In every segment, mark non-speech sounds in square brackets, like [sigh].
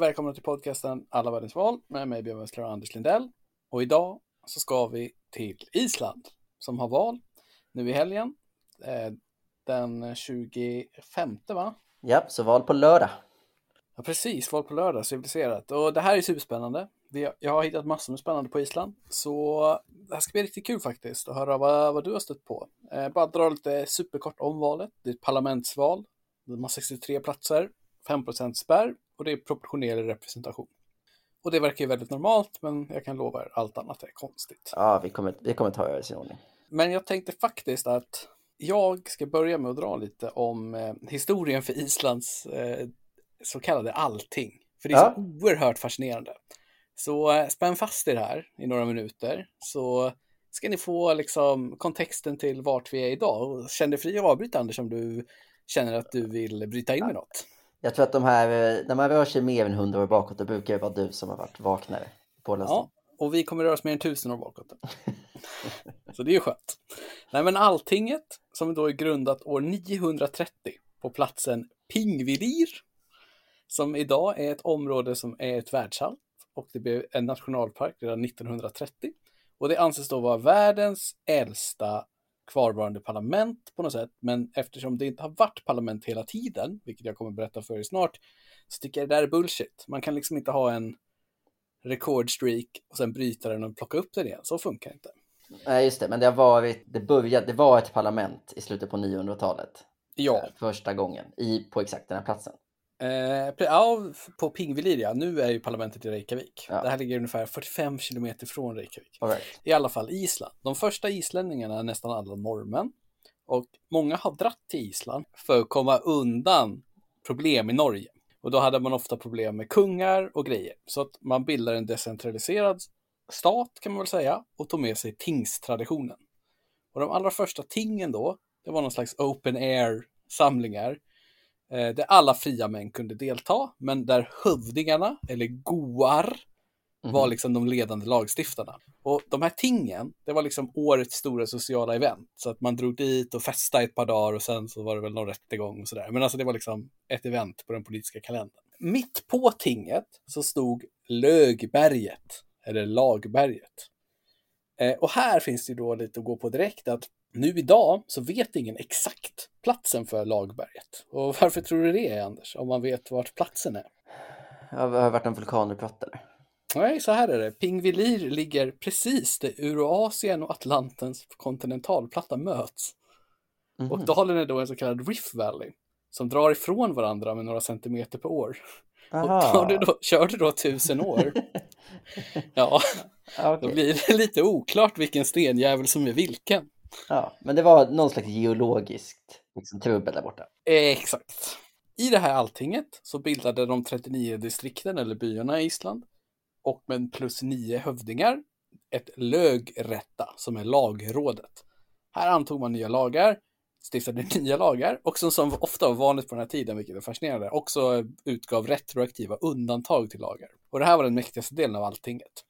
Och välkomna till podcasten Alla världens val med mig Björn Wessler och Anders Lindell. Och idag så ska vi till Island som har val nu i helgen. Eh, den 25 va? Ja, så val på lördag. Ja, precis, val på lördag, civiliserat. Och det här är superspännande. Jag har hittat massor med spännande på Island, så det här ska bli riktigt kul faktiskt att höra vad, vad du har stött på. Eh, bara dra lite superkort om valet. Det är ett parlamentsval. De har 63 platser, 5% spärr och det är proportionerlig representation. Och det verkar ju väldigt normalt, men jag kan lova er allt annat är konstigt. Ja, vi kommer, vi kommer ta över sin ordning. Men jag tänkte faktiskt att jag ska börja med att dra lite om eh, historien för Islands eh, så kallade allting. För det är ja. så oerhört fascinerande. Så eh, spänn fast er här i några minuter så ska ni få liksom kontexten till vart vi är idag. Och känn dig fri att avbryta Anders om du känner att du vill bryta in med något. Jag tror att de här, eh, när man rör sig mer än hundra år bakåt, då brukar det vara du som har varit vaknare. På ja, och vi kommer röra oss mer än tusen år bakåt. [laughs] Så det är ju skönt. Nej, men Alltinget, som då är grundat år 930 på platsen Pingvilir, som idag är ett område som är ett världsarv och det blev en nationalpark redan 1930. Och det anses då vara världens äldsta kvarvarande parlament på något sätt. Men eftersom det inte har varit parlament hela tiden, vilket jag kommer berätta för er snart, så tycker jag det där är bullshit. Man kan liksom inte ha en rekordstreak och sen bryta den och plocka upp den igen. Så funkar det inte. Nej, just det. Men det har varit, det började, det var ett parlament i slutet på 900-talet. Ja. Första gången i, på exakt den här platsen. Eh, ja, på Pingviliria. Nu är ju parlamentet i Reykjavik. Ja. Det här ligger ungefär 45 kilometer från Reykjavik. Right. I alla fall Island. De första islänningarna är nästan alla norrmän. Och många har dratt till Island för att komma undan problem i Norge. Och då hade man ofta problem med kungar och grejer. Så att man bildar en decentraliserad stat kan man väl säga och tog med sig tingstraditionen. Och de allra första tingen då, det var någon slags open air samlingar där alla fria män kunde delta, men där hövdingarna, eller goar, Mm. var liksom de ledande lagstiftarna. Och de här tingen, det var liksom årets stora sociala event. Så att man drog dit och festade ett par dagar och sen så var det väl någon rättegång och sådär. Men alltså det var liksom ett event på den politiska kalendern. Mitt på tinget så stod Lögberget, eller Lagberget. Eh, och här finns det då lite att gå på direkt att nu idag så vet ingen exakt platsen för Lagberget. Och varför tror du det är, Anders? Om man vet vart platsen är? Har det varit en vulkanutbrott eller? Nej, så här är det. Pingvilir ligger precis där Eurasien och Atlantens kontinentalplatta möts. Mm. Och dalen är då en så kallad Rift Valley som drar ifrån varandra med några centimeter per år. Aha. Och du då, kör du då tusen år, [laughs] ja, okay. då blir det lite oklart vilken stenjävel som är vilken. Ja, men det var någon slags geologiskt liksom, trubbel där borta. exakt. I det här alltinget så bildade de 39 distrikten eller byarna i Island och med plus nio hövdingar ett lögrätta som är lagrådet. Här antog man nya lagar, stiftade [laughs] nya lagar och som, som ofta var vanligt på den här tiden, vilket är fascinerande, också utgav retroaktiva undantag till lagar. Och det här var den mäktigaste delen av alltinget.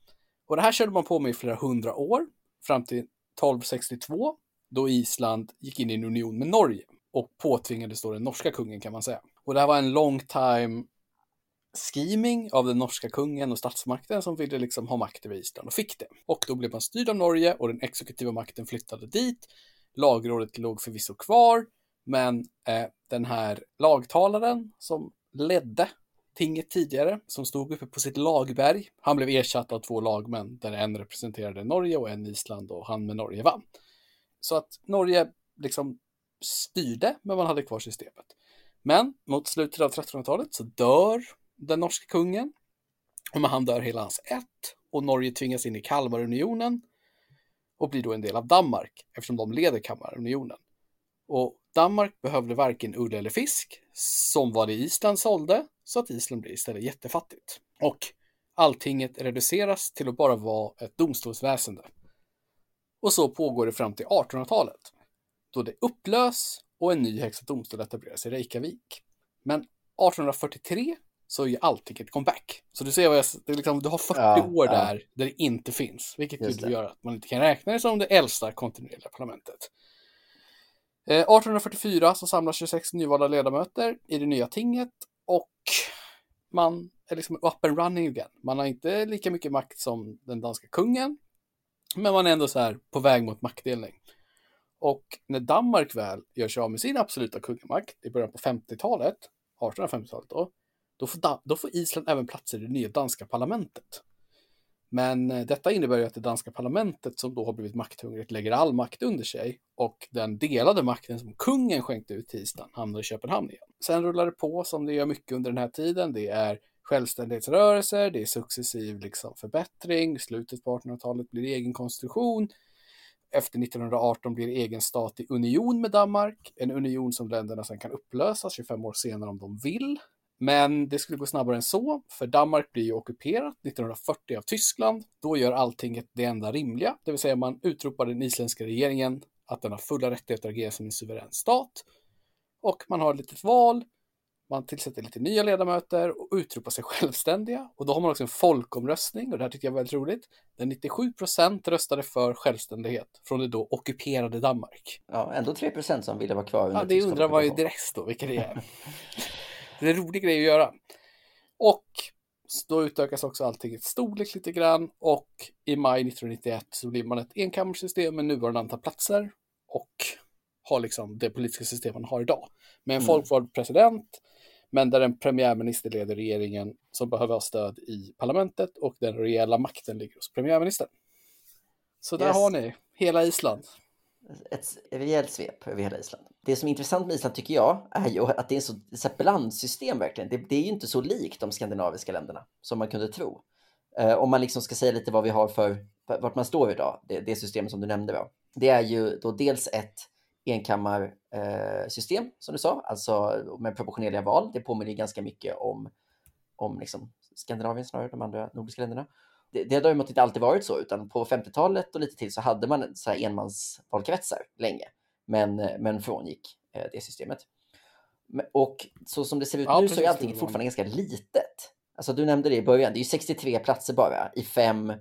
Och det här körde man på med i flera hundra år, fram till 1262, då Island gick in i en union med Norge och påtvingades då den norska kungen kan man säga. Och det här var en long time scheming av den norska kungen och statsmakten som ville liksom ha makt över Island och fick det. Och då blev man styrd av Norge och den exekutiva makten flyttade dit. Lagrådet låg förvisso kvar, men eh, den här lagtalaren som ledde tinget tidigare, som stod uppe på sitt lagberg, han blev ersatt av två lagmän där en representerade Norge och en Island och han med Norge vann. Så att Norge liksom styrde, men man hade kvar systemet. Men mot slutet av 1300-talet så dör den norske kungen. Och han dör hela hans ett och Norge tvingas in i Kalmarunionen och blir då en del av Danmark eftersom de leder Kalmarunionen. Och Danmark behövde varken ull eller fisk, som var det Island sålde, så att Island blir istället jättefattigt. Och alltinget reduceras till att bara vara ett domstolsväsende. Och så pågår det fram till 1800-talet, då det upplös och en ny högsta domstol etableras i Reykjavik. Men 1843 så är allting ett comeback. Så du ser vad jag, det liksom, du har 40 ja, år ja. där, där det inte finns. Vilket gör att man inte kan räkna det som det äldsta kontinuerliga parlamentet. Eh, 1844 så samlas 26 nyvalda ledamöter i det nya tinget och man är liksom up and running igen. Man har inte lika mycket makt som den danska kungen, men man är ändå så här på väg mot maktdelning. Och när Danmark väl gör sig av med sin absoluta kungamakt i början på 50-talet, 1850-talet då, då får, då får Island även platser i det nya danska parlamentet. Men eh, detta innebär ju att det danska parlamentet som då har blivit makthungrigt lägger all makt under sig och den delade makten som kungen skänkte ut till hamnar i Köpenhamn igen. Sen rullar det på som det gör mycket under den här tiden. Det är självständighetsrörelser, det är successiv liksom förbättring, slutet på 1800-talet blir egen konstitution, efter 1918 blir egen stat i union med Danmark, en union som länderna sen kan upplösa 25 år senare om de vill. Men det skulle gå snabbare än så, för Danmark blir ju ockuperat 1940 av Tyskland. Då gör allting det enda rimliga, det vill säga man utropar den isländska regeringen att den har fulla rättigheter att agera som en suverän stat. Och man har ett litet val, man tillsätter lite nya ledamöter och utropar sig [laughs] självständiga. Och då har man också en folkomröstning, och det här tycker jag är väldigt roligt, där 97 procent röstade för självständighet från det då ockuperade Danmark. Ja, ändå 3 procent som ville vara kvar under Ja, det undrar man ju direkt då, vilka det är. [laughs] det är en rolig grej att göra. Och då utökas också alltingets storlek lite grann och i maj 1991 så blir man ett enkammarsystem med nuvarande antal platser och har liksom det politiska system man har idag. Med en mm. folkvald president, men där en premiärminister leder regeringen som behöver ha stöd i parlamentet och den reella makten ligger hos premiärministern. Så där yes. har ni hela Island. Ett rejält svep över hela Island. Det som är intressant med Island tycker jag är ju att det är så, så blandsystem verkligen. Det, det, är ju inte så likt de skandinaviska länderna som man kunde tro. Eh, om man liksom ska säga lite vad vi har för, vart man står idag, det, det systemet som du nämnde då. Det är ju då dels ett enkammarsystem eh, som du sa, alltså med proportionerliga val. Det påminner ganska mycket om, om liksom Skandinavien snarare, de andra nordiska länderna. Det, det har däremot inte alltid varit så, utan på 50-talet och lite till så hade man så här enmansvalkretsar länge, men, men frångick eh, det systemet. Och så som det ser ut ja, nu så är allting fortfarande ganska litet. Alltså du nämnde det i början, det är 63 platser bara i fem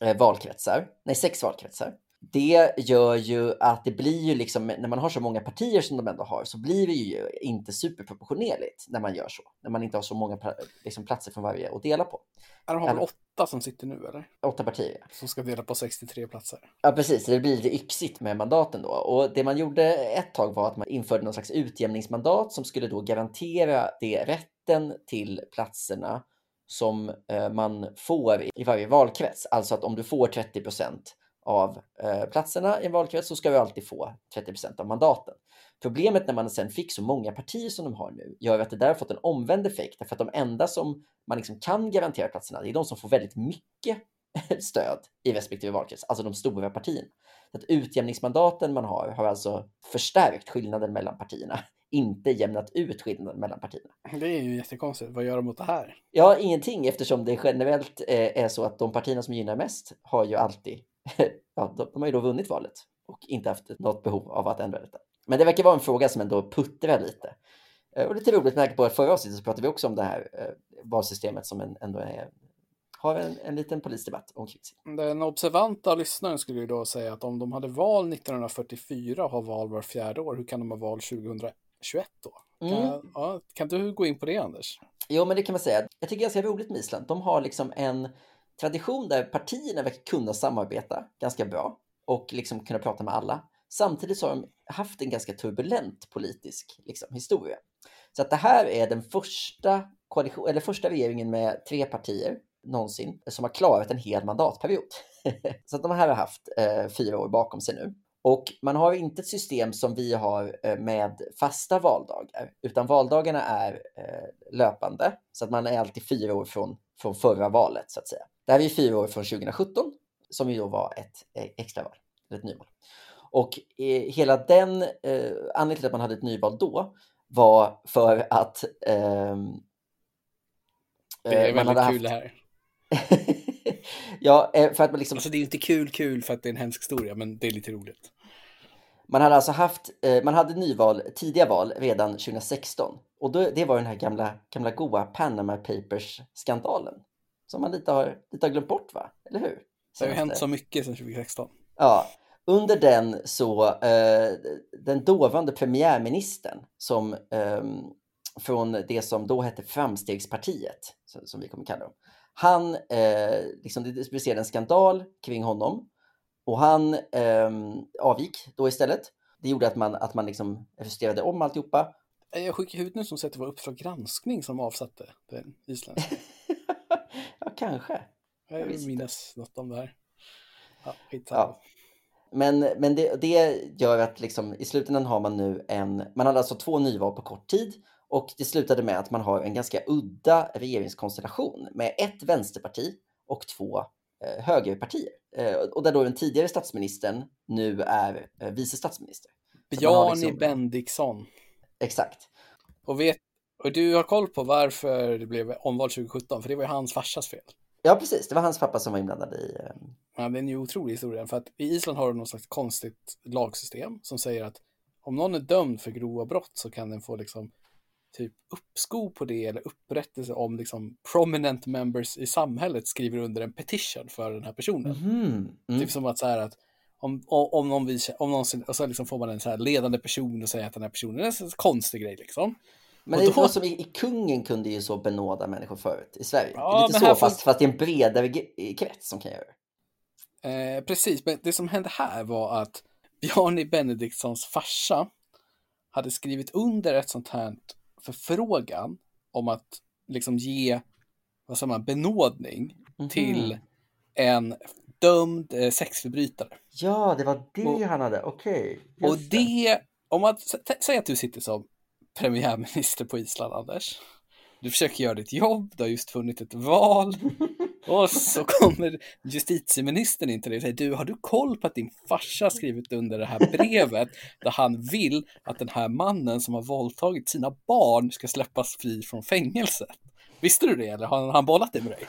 eh, valkretsar, nej sex valkretsar det gör ju att det blir ju liksom, när man har så många partier som de ändå har, så blir det ju inte superproportionerligt när man gör så. När man inte har så många liksom, platser från varje att dela på. De har väl åtta som sitter nu eller? Åtta partier. Ja. Som ska dela på 63 platser. Ja, precis. Det blir lite yxigt med mandaten då. Och det man gjorde ett tag var att man införde någon slags utjämningsmandat som skulle då garantera det rätten till platserna som eh, man får i varje valkrets. Alltså att om du får 30 procent av eh, platserna i en valkrets så ska vi alltid få 30% av mandaten. Problemet när man sen fick så många partier som de har nu gör att det där har fått en omvänd effekt därför att de enda som man liksom kan garantera platserna det är de som får väldigt mycket [laughs] stöd i respektive valkrets, alltså de stora partierna. Så att utjämningsmandaten man har har alltså förstärkt skillnaden mellan partierna, [laughs] inte jämnat ut skillnaden mellan partierna. Det är ju jättekonstigt. Vad gör de mot det här? Ja, ingenting eftersom det generellt eh, är så att de partierna som gynnar mest har ju alltid [laughs] ja, de, de har ju då vunnit valet och inte haft något behov av att ändra detta. Men det verkar vara en fråga som ändå puttrar lite. Eh, och lite roligt med tanke på att förra avsnittet så pratade vi också om det här eh, valsystemet som en, ändå är, har en, en liten polisdebatt omkring sig. Den observanta lyssnaren skulle ju då säga att om de hade val 1944 och har val var fjärde år, hur kan de ha val 2021 då? Mm. Kan, ja, kan du gå in på det Anders? Jo, men det kan man säga. Jag tycker det är ganska roligt med Island. De har liksom en tradition där partierna verkar kunna samarbeta ganska bra och liksom kunna prata med alla. Samtidigt så har de haft en ganska turbulent politisk liksom, historia. Så att det här är den första, koalition, eller första regeringen med tre partier någonsin som har klarat en hel mandatperiod. [laughs] så att de här har haft eh, fyra år bakom sig nu. Och man har inte ett system som vi har eh, med fasta valdagar, utan valdagarna är eh, löpande. Så att man är alltid fyra år från, från förra valet, så att säga. Det här är fyra år från 2017, som ju då var ett eh, extraval, ett nyval. Och hela den, eh, anledningen till att man hade ett nyval då var för att eh, det är väldigt kul haft... det här. [laughs] ja, för att man liksom... Alltså det är inte kul kul för att det är en hemsk historia, men det är lite roligt. Man hade alltså haft, man hade nyval, tidiga val redan 2016 och då, det var den här gamla, gamla goa Panama Papers-skandalen som man lite har, lite har glömt bort, va? Eller hur? Det har ju hänt så mycket sedan 2016. Ja, under den så, eh, den dåvarande premiärministern som eh, från det som då hette Framstegspartiet, som vi kommer kalla dem. Han, eh, liksom, det blev en skandal kring honom och han eh, avgick då istället. Det gjorde att man, att man liksom justerade om alltihopa. Jag skickar ut nu som säger att det var Uppdrag granskning som avsatte den isländska. [laughs] ja, kanske. Jag, jag minns något om det här. Ja, ja. Men, men det, det gör att liksom, i slutändan har man nu en, man hade alltså två nyval på kort tid och det slutade med att man har en ganska udda regeringskonstellation med ett vänsterparti och två eh, högerpartier. Eh, och där då den tidigare statsministern nu är eh, vice statsminister. Bjarni liksom... Bendixson. Exakt. Och, vet, och du har koll på varför det blev omval 2017, för det var ju hans farsas fel. Ja, precis. Det var hans pappa som var inblandad i... Eh, ja, det är en ju otrolig historia, för att i Island har de något slags konstigt lagsystem som säger att om någon är dömd för grova brott så kan den få liksom typ uppskov på det eller upprättelse om liksom prominent members i samhället skriver under en petition för den här personen. Mm. Mm. Typ som att så här att om, om, någon visar, om någon, och så liksom får man en så här ledande person och säger att den här personen är en konstig grej liksom. Men det är då... som i, i, kungen kunde ju så benåda människor förut i Sverige. Ja, det är lite så, fast, får... fast i en bredare krets som kan göra det. Eh, precis, men det som hände här var att Bjarni Benediktsons farsa hade skrivit under ett sånt här förfrågan om att liksom ge vad säger man, benådning mm -hmm. till en dömd eh, sexförbrytare. Ja, det var det och, han hade, okej. Okay. Och det, om man säger att du sitter som premiärminister på Island, Anders. Du försöker göra ditt jobb, du har just funnit ett val och så kommer justitieministern in till dig och säger du, har du koll på att din farsa skrivit under det här brevet där han vill att den här mannen som har våldtagit sina barn ska släppas fri från fängelset? Visste du det eller har han bollat det med dig?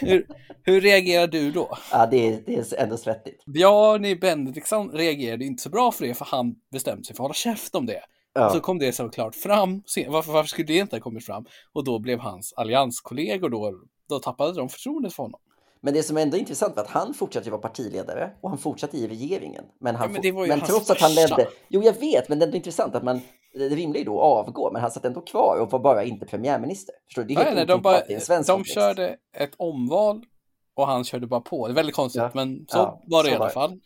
hur, hur reagerar du då? Ja, det är, det är ändå svettigt. Bjarni Benediktsson reagerade inte så bra för det för han bestämde sig för att hålla käft om det. Ja. Så kom det såklart fram. Varför, varför skulle det inte ha kommit fram? Och då blev hans allianskollegor då, då tappade de förtroendet för honom. Men det som är ändå intressant var att han fortsatte vara partiledare och han fortsatte i regeringen. Men, han ja, men, men trots att han ledde... Jo, jag vet, men det är intressant att man... Det rimliga är då att avgå, men han satt ändå kvar och var bara inte premiärminister. Förstår du? Det är helt nej, nej, de, bara, de körde ett omval och han körde bara på. Det är väldigt konstigt, ja. men så ja, var det så i alla fall.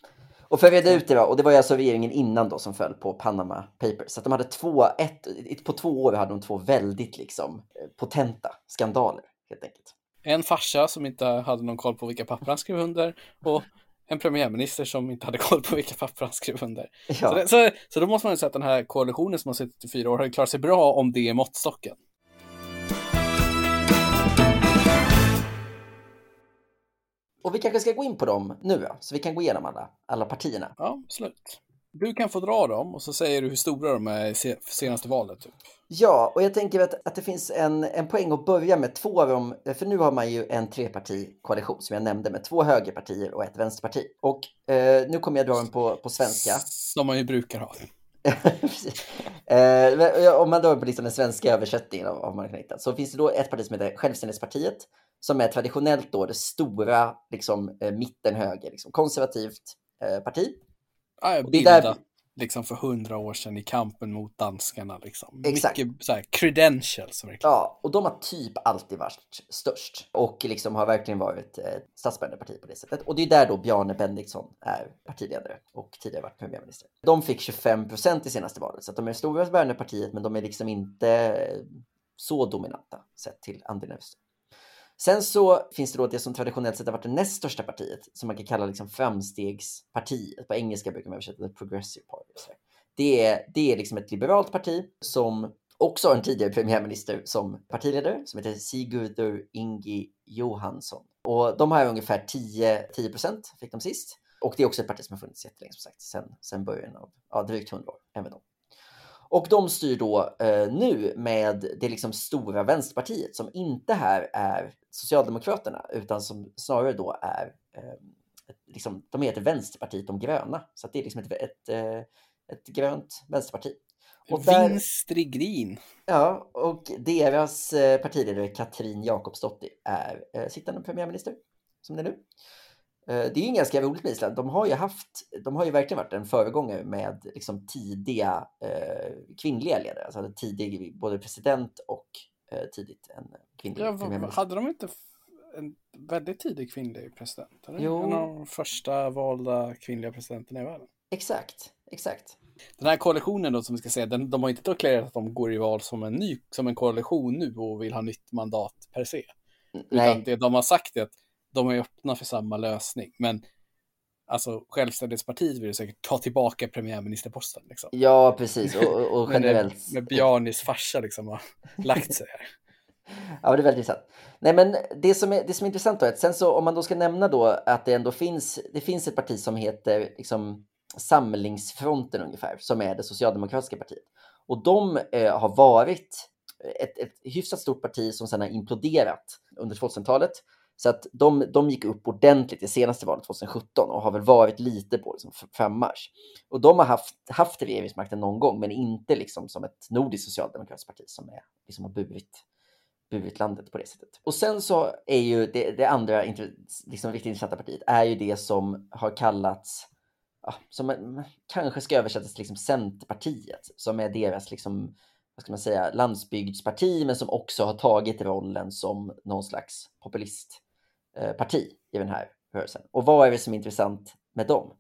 Och för att reda ut det då, och det var ju alltså regeringen innan då som föll på Panama Papers. Så att de hade två, ett, på två år hade de två väldigt liksom potenta skandaler helt enkelt. En farsa som inte hade någon koll på vilka papper han skrev under och en premiärminister som inte hade koll på vilka papper han skrev under. Ja. Så, det, så, så, då måste man ju säga att den här koalitionen som har suttit i fyra år har klarat sig bra om det är måttstocken. Och vi kanske ska gå in på dem nu så vi kan gå igenom alla, alla partierna. Ja, absolut. Du kan få dra dem och så säger du hur stora de är i senaste valet. Typ. Ja, och jag tänker att, att det finns en, en poäng att börja med två av dem, för nu har man ju en trepartikoalition som jag nämnde med två högerpartier och ett vänsterparti. Och eh, nu kommer jag dra dem på, på svenska. Som man ju brukar ha. [laughs] eh, om man drar på liksom den svenska översättningen av, av man kan hitta, så finns det då ett parti som heter Självständighetspartiet som är traditionellt då det stora liksom, eh, mittenhöger, liksom, konservativt eh, parti. Ja, jag bildat där... liksom för hundra år sedan i kampen mot danskarna. Liksom. Exakt. Mycket så här, credentials. Verkligen. Ja, och de har typ alltid varit störst och liksom har verkligen varit eh, statsbärande parti på det sättet. Och det är där då Bjarne Bendixson är partiledare och tidigare varit premiärminister. De fick 25 procent i senaste valet, så att de är stora bärande partiet, men de är liksom inte så dominanta sett till andelen röster. Sen så finns det då det som traditionellt sett har varit det näst största partiet, som man kan kalla liksom framstegspartiet. På engelska brukar man översätta det progressive party. Det är, det är liksom ett liberalt parti som också har en tidigare premiärminister som partiledare som heter Sigurdur Ingi Johansson. Och de har ungefär 10, 10% fick de sist. Och det är också ett parti som har funnits jättelänge som sagt, sen, sen början av ja, drygt 100 år, även de. Och de styr då eh, nu med det liksom stora vänsterpartiet som inte här är Socialdemokraterna utan som snarare då är eh, liksom, de heter Vänsterpartiet de gröna. Så det är liksom ett, ett, ett, eh, ett grönt vänsterparti. Och där, Vinstrigrin. Ja, och deras eh, partiledare Katrin Jakobsdottir är eh, sittande premiärminister som det är nu. Eh, det är ju ganska roligt med Island. De har ju haft, de har ju verkligen varit en föregångare med liksom tidiga eh, kvinnliga ledare. Alltså tidig både president och eh, tidigt en kvinnlig ja, premiärminister. Hade de inte en väldigt tidig kvinnlig president? Eller? Jo. En av de första valda kvinnliga presidenterna i världen. Exakt, exakt. Den här koalitionen då som vi ska säga, den, de har inte deklarerat att de går i val som en ny, som en koalition nu och vill ha nytt mandat per se. Nej. Utan det de har sagt är att de är öppna för samma lösning. Men alltså självständighetspartiet vill säkert ta tillbaka premiärministerposten. Liksom. Ja, precis. Och, och [laughs] generellt. med, med Bjarnis farsa liksom har [laughs] lagt sig här. Ja, det är väldigt intressant. Nej, men det som är, det som är intressant då är att sen så om man då ska nämna då att det ändå finns, det finns ett parti som heter liksom Samlingsfronten ungefär, som är det socialdemokratiska partiet. Och de eh, har varit ett, ett hyfsat stort parti som sedan har imploderat under 2000-talet. Så att de, de gick upp ordentligt i senaste valet 2017 och har väl varit lite på liksom frammarsch. Och de har haft, haft regeringsmakten någon gång, men inte liksom som ett nordiskt socialdemokratiskt parti som är, liksom har burit, burit landet på det sättet. Och sen så är ju det, det andra liksom riktigt intressanta partiet är ju det som har kallats som kanske ska översättas till liksom Centerpartiet, som är deras liksom, vad ska man säga, landsbygdsparti, men som också har tagit rollen som någon slags populistparti i den här rörelsen. Och vad är det som är intressant med dem?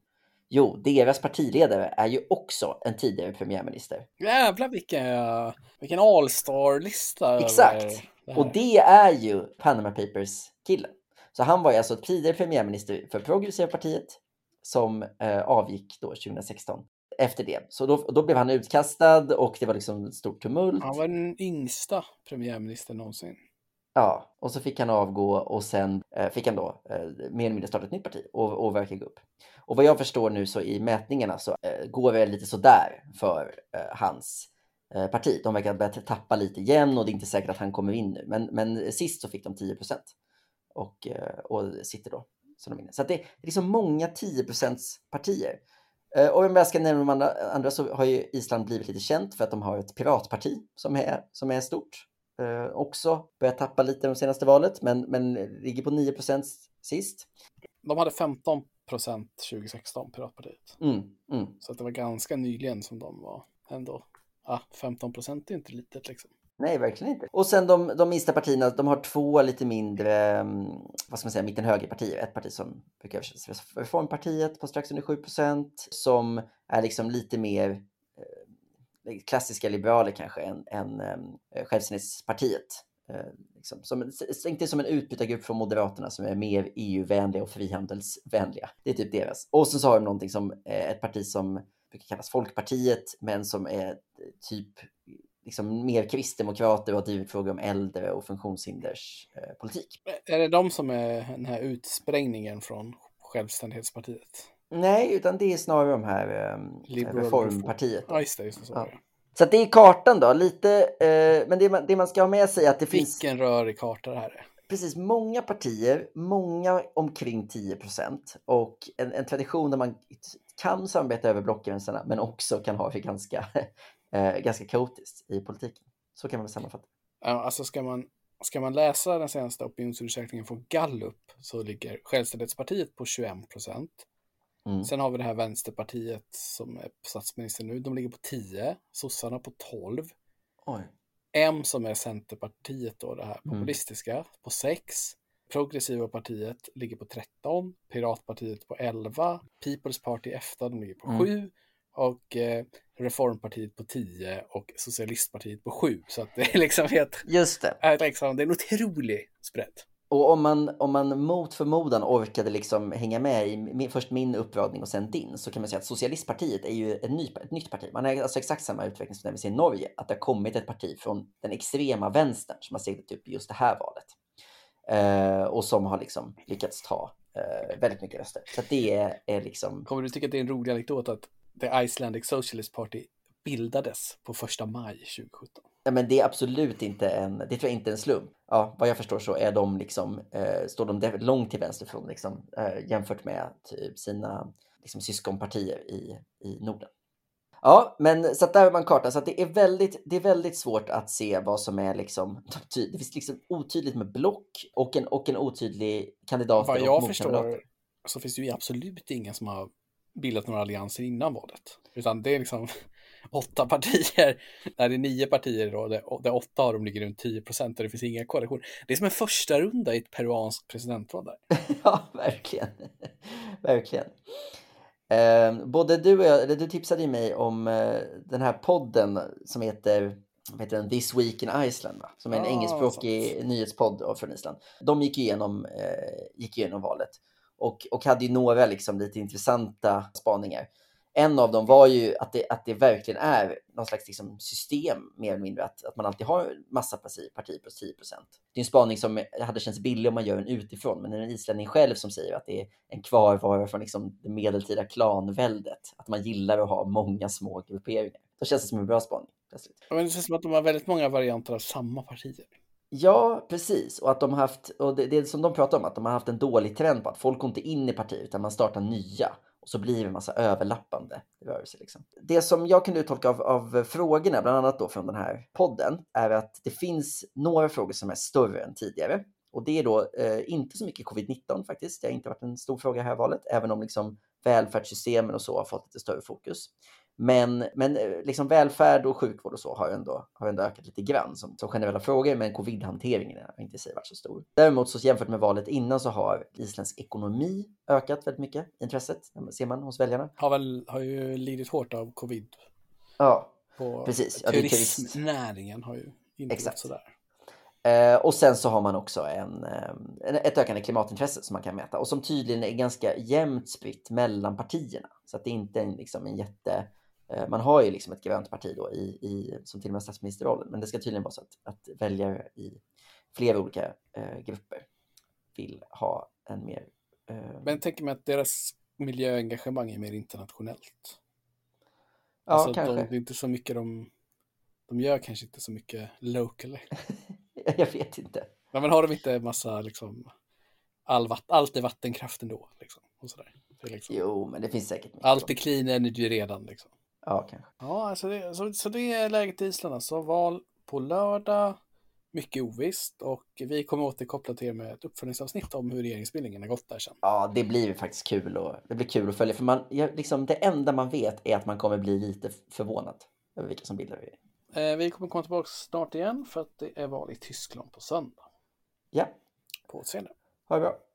Jo, deras partiledare är ju också en tidigare premiärminister. Jävlar vilken, vilken all-star-lista. Exakt! Det och det är ju Panama Papers-killen. Så han var ju alltså tidigare premiärminister för Progressiva partiet som eh, avgick då 2016 efter det. Så då, då blev han utkastad och det var liksom stort tumult. Han var den yngsta premiärministern någonsin. Ja, och så fick han avgå och sen eh, fick han då eh, mer eller mindre starta ett nytt parti och, och verka gå upp. Och vad jag förstår nu så i mätningarna så eh, går det lite sådär för eh, hans eh, parti. De verkar börja tappa lite igen och det är inte säkert att han kommer in nu. Men, men sist så fick de 10 procent och, eh, och sitter då som de vinner. Så det, det är liksom många 10 partier. Eh, och om jag ska nämna de andra, så har ju Island blivit lite känt för att de har ett piratparti som är, som är stort. Eh, också börjat tappa lite de senaste valet, men, men ligger på 9% sist. De hade 15 procent 2016, Piratpartiet. Mm, mm. Så att det var ganska nyligen som de var ändå. Ja, 15 procent är inte litet liksom. Nej, verkligen inte. Och sen de, de minsta partierna, de har två lite mindre, mm, vad ska man säga, mitten-högerpartier. Ett parti som brukar översättas Reformpartiet på strax under 7% som är liksom lite mer eh, klassiska liberaler kanske än, än eh, Självständighetspartiet. Eh, liksom, som, inte som en utbytargrupp från Moderaterna som är mer EU-vänliga och frihandelsvänliga. Det är typ deras. Och sen så har de någonting som eh, ett parti som brukar kallas Folkpartiet, men som är eh, typ liksom mer kristdemokrater och har drivit frågor om äldre och funktionshinderspolitik. Eh, är det de som är den här utsprängningen från Självständighetspartiet? Nej, utan det är snarare de här eh, Reformpartiet. Ja, just det. Just det så ja. Så det är kartan då, lite, eh, men det man, det man ska ha med sig är att det Vilken finns... Vilken rörig karta det här är. Precis, många partier, många omkring 10 procent och en, en tradition där man kan samarbeta över blockgränserna men också kan ha det ganska eh, ganska kaotiskt i politiken. Så kan man väl sammanfatta. Ja, alltså ska man, ska man läsa den senaste opinionsundersökningen från Gallup så ligger Självständighetspartiet på 21 procent. Mm. Sen har vi det här Vänsterpartiet som är statsminister nu. De ligger på 10, sossarna på 12. Oj. M som är Centerpartiet då, det här mm. populistiska, mm. på 6. Progressiva partiet ligger på 13, Piratpartiet på 11, People's Party EFTA de ligger på mm. 7 och eh, Reformpartiet på 10 och Socialistpartiet på 7. Så att det är liksom helt... Just det. Är liksom, det är en otrolig spread. Och om man, om man mot förmodan orkade liksom hänga med i först min uppradning och sen din så kan man säga att Socialistpartiet är ju ett, ny, ett nytt parti. Man har alltså exakt samma utveckling som vi ser i Norge. Att det har kommit ett parti från den extrema vänstern som har seglat upp just det här valet. Eh, och som har liksom lyckats ta eh, väldigt mycket röster. Så det är, är liksom... Kommer du tycka att det är en rolig anekdot att The Icelandic Socialist Party bildades på första maj 2017. Ja, men det är absolut inte en, det tror jag inte en slump. Ja, vad jag förstår så är de liksom, eh, står de långt till vänster från liksom, eh, jämfört med typ sina liksom, syskonpartier i, i Norden. Ja, men så att där har man kartan. Så att det är väldigt, det är väldigt svårt att se vad som är liksom, det finns liksom otydligt med block och en, och en otydlig kandidat. Vad jag förstår så finns det ju absolut ingen som har bildat några allianser innan valet. Utan det är liksom [laughs] åtta partier, där det är nio partier då, där, åtta av dem ligger runt 10 procent och det finns inga koalitioner. Det är som en första runda i ett peruanskt presidentval där. [laughs] ja, verkligen. verkligen. Eh, både du och jag, eller du tipsade ju mig om eh, den här podden som heter heter den? This Week in Iceland, va? som är en Ah, engelskspråkig sant. nyhetspodd från Island. De gick igenom, eh, gick igenom valet och, och hade ju några liksom lite intressanta spaningar. En av dem var ju att det, att det verkligen är någon slags liksom system, mer eller mindre, att, att man alltid har massa parti, parti plus 10 procent. Det är en spaning som hade känts billig om man gör den utifrån, men det är en islänning själv som säger att det är en kvarvara från liksom det medeltida klanväldet, att man gillar att ha många små grupperingar. Då känns det som en bra spaning. Plötsligt. Ja, Men det känns som att de har väldigt många varianter av samma partier. Ja, precis. Och att de haft, och det, det är som de pratar om, att de har haft en dålig trend på att folk går inte in i partier utan man startar nya. Och så blir det en massa överlappande rörelser. Liksom. Det som jag kunde uttolka av, av frågorna, bland annat då från den här podden, är att det finns några frågor som är större än tidigare. Och det är då eh, inte så mycket covid-19 faktiskt. Det har inte varit en stor fråga i här valet, även om liksom välfärdssystemen och så har fått lite större fokus. Men, men eh, liksom välfärd och sjukvård och så har ändå, har ändå ökat lite grann som, som generella frågor, men covid-hanteringen har inte sig varit så stor. Däremot så jämfört med valet innan så har isländsk ekonomi ökat väldigt mycket, intresset, ser man hos väljarna. Har väl, har ju lidit hårt av covid. Ja, På Precis, ja, det är turist. turismnäringen har ju inte Exakt. gått sådär. Eh, och sen så har man också en, eh, en, ett ökande klimatintresse som man kan mäta och som tydligen är ganska jämnt spritt mellan partierna. Så att det inte är liksom en jätte... Eh, man har ju liksom ett grönt parti då i, i, som till och med statsministerrollen, men det ska tydligen vara så att, att väljare i flera olika eh, grupper vill ha en mer... Eh, Men tänker mig att deras miljöengagemang är mer internationellt. ja, alltså, de, kanske. det är inte så mycket de... De gör kanske inte så mycket locally. [laughs] Jag vet inte. Nej, men har de inte massa liksom... All vatt, allt är vattenkraft ändå. Liksom, och sådär. Liksom, Jo, men det finns säkert mycket. allt är clean energy redan. Liksom. Ja, kanske. Ja, alltså det, så, så det är läget i Island. Alltså val på lördag. Mycket ovisst och vi kommer återkoppla till er med ett uppföljningsavsnitt om hur regeringsbildningen har gått där sen. Ja, det blir ju faktiskt kul och det blir kul att följa. För man, liksom, det enda man vet är att man kommer bli lite förvånad över vilka som bildar regering. Eh, vi kommer komma tillbaka snart igen för att det är val i Tyskland på söndag. Ja, På återseende. ha det bra.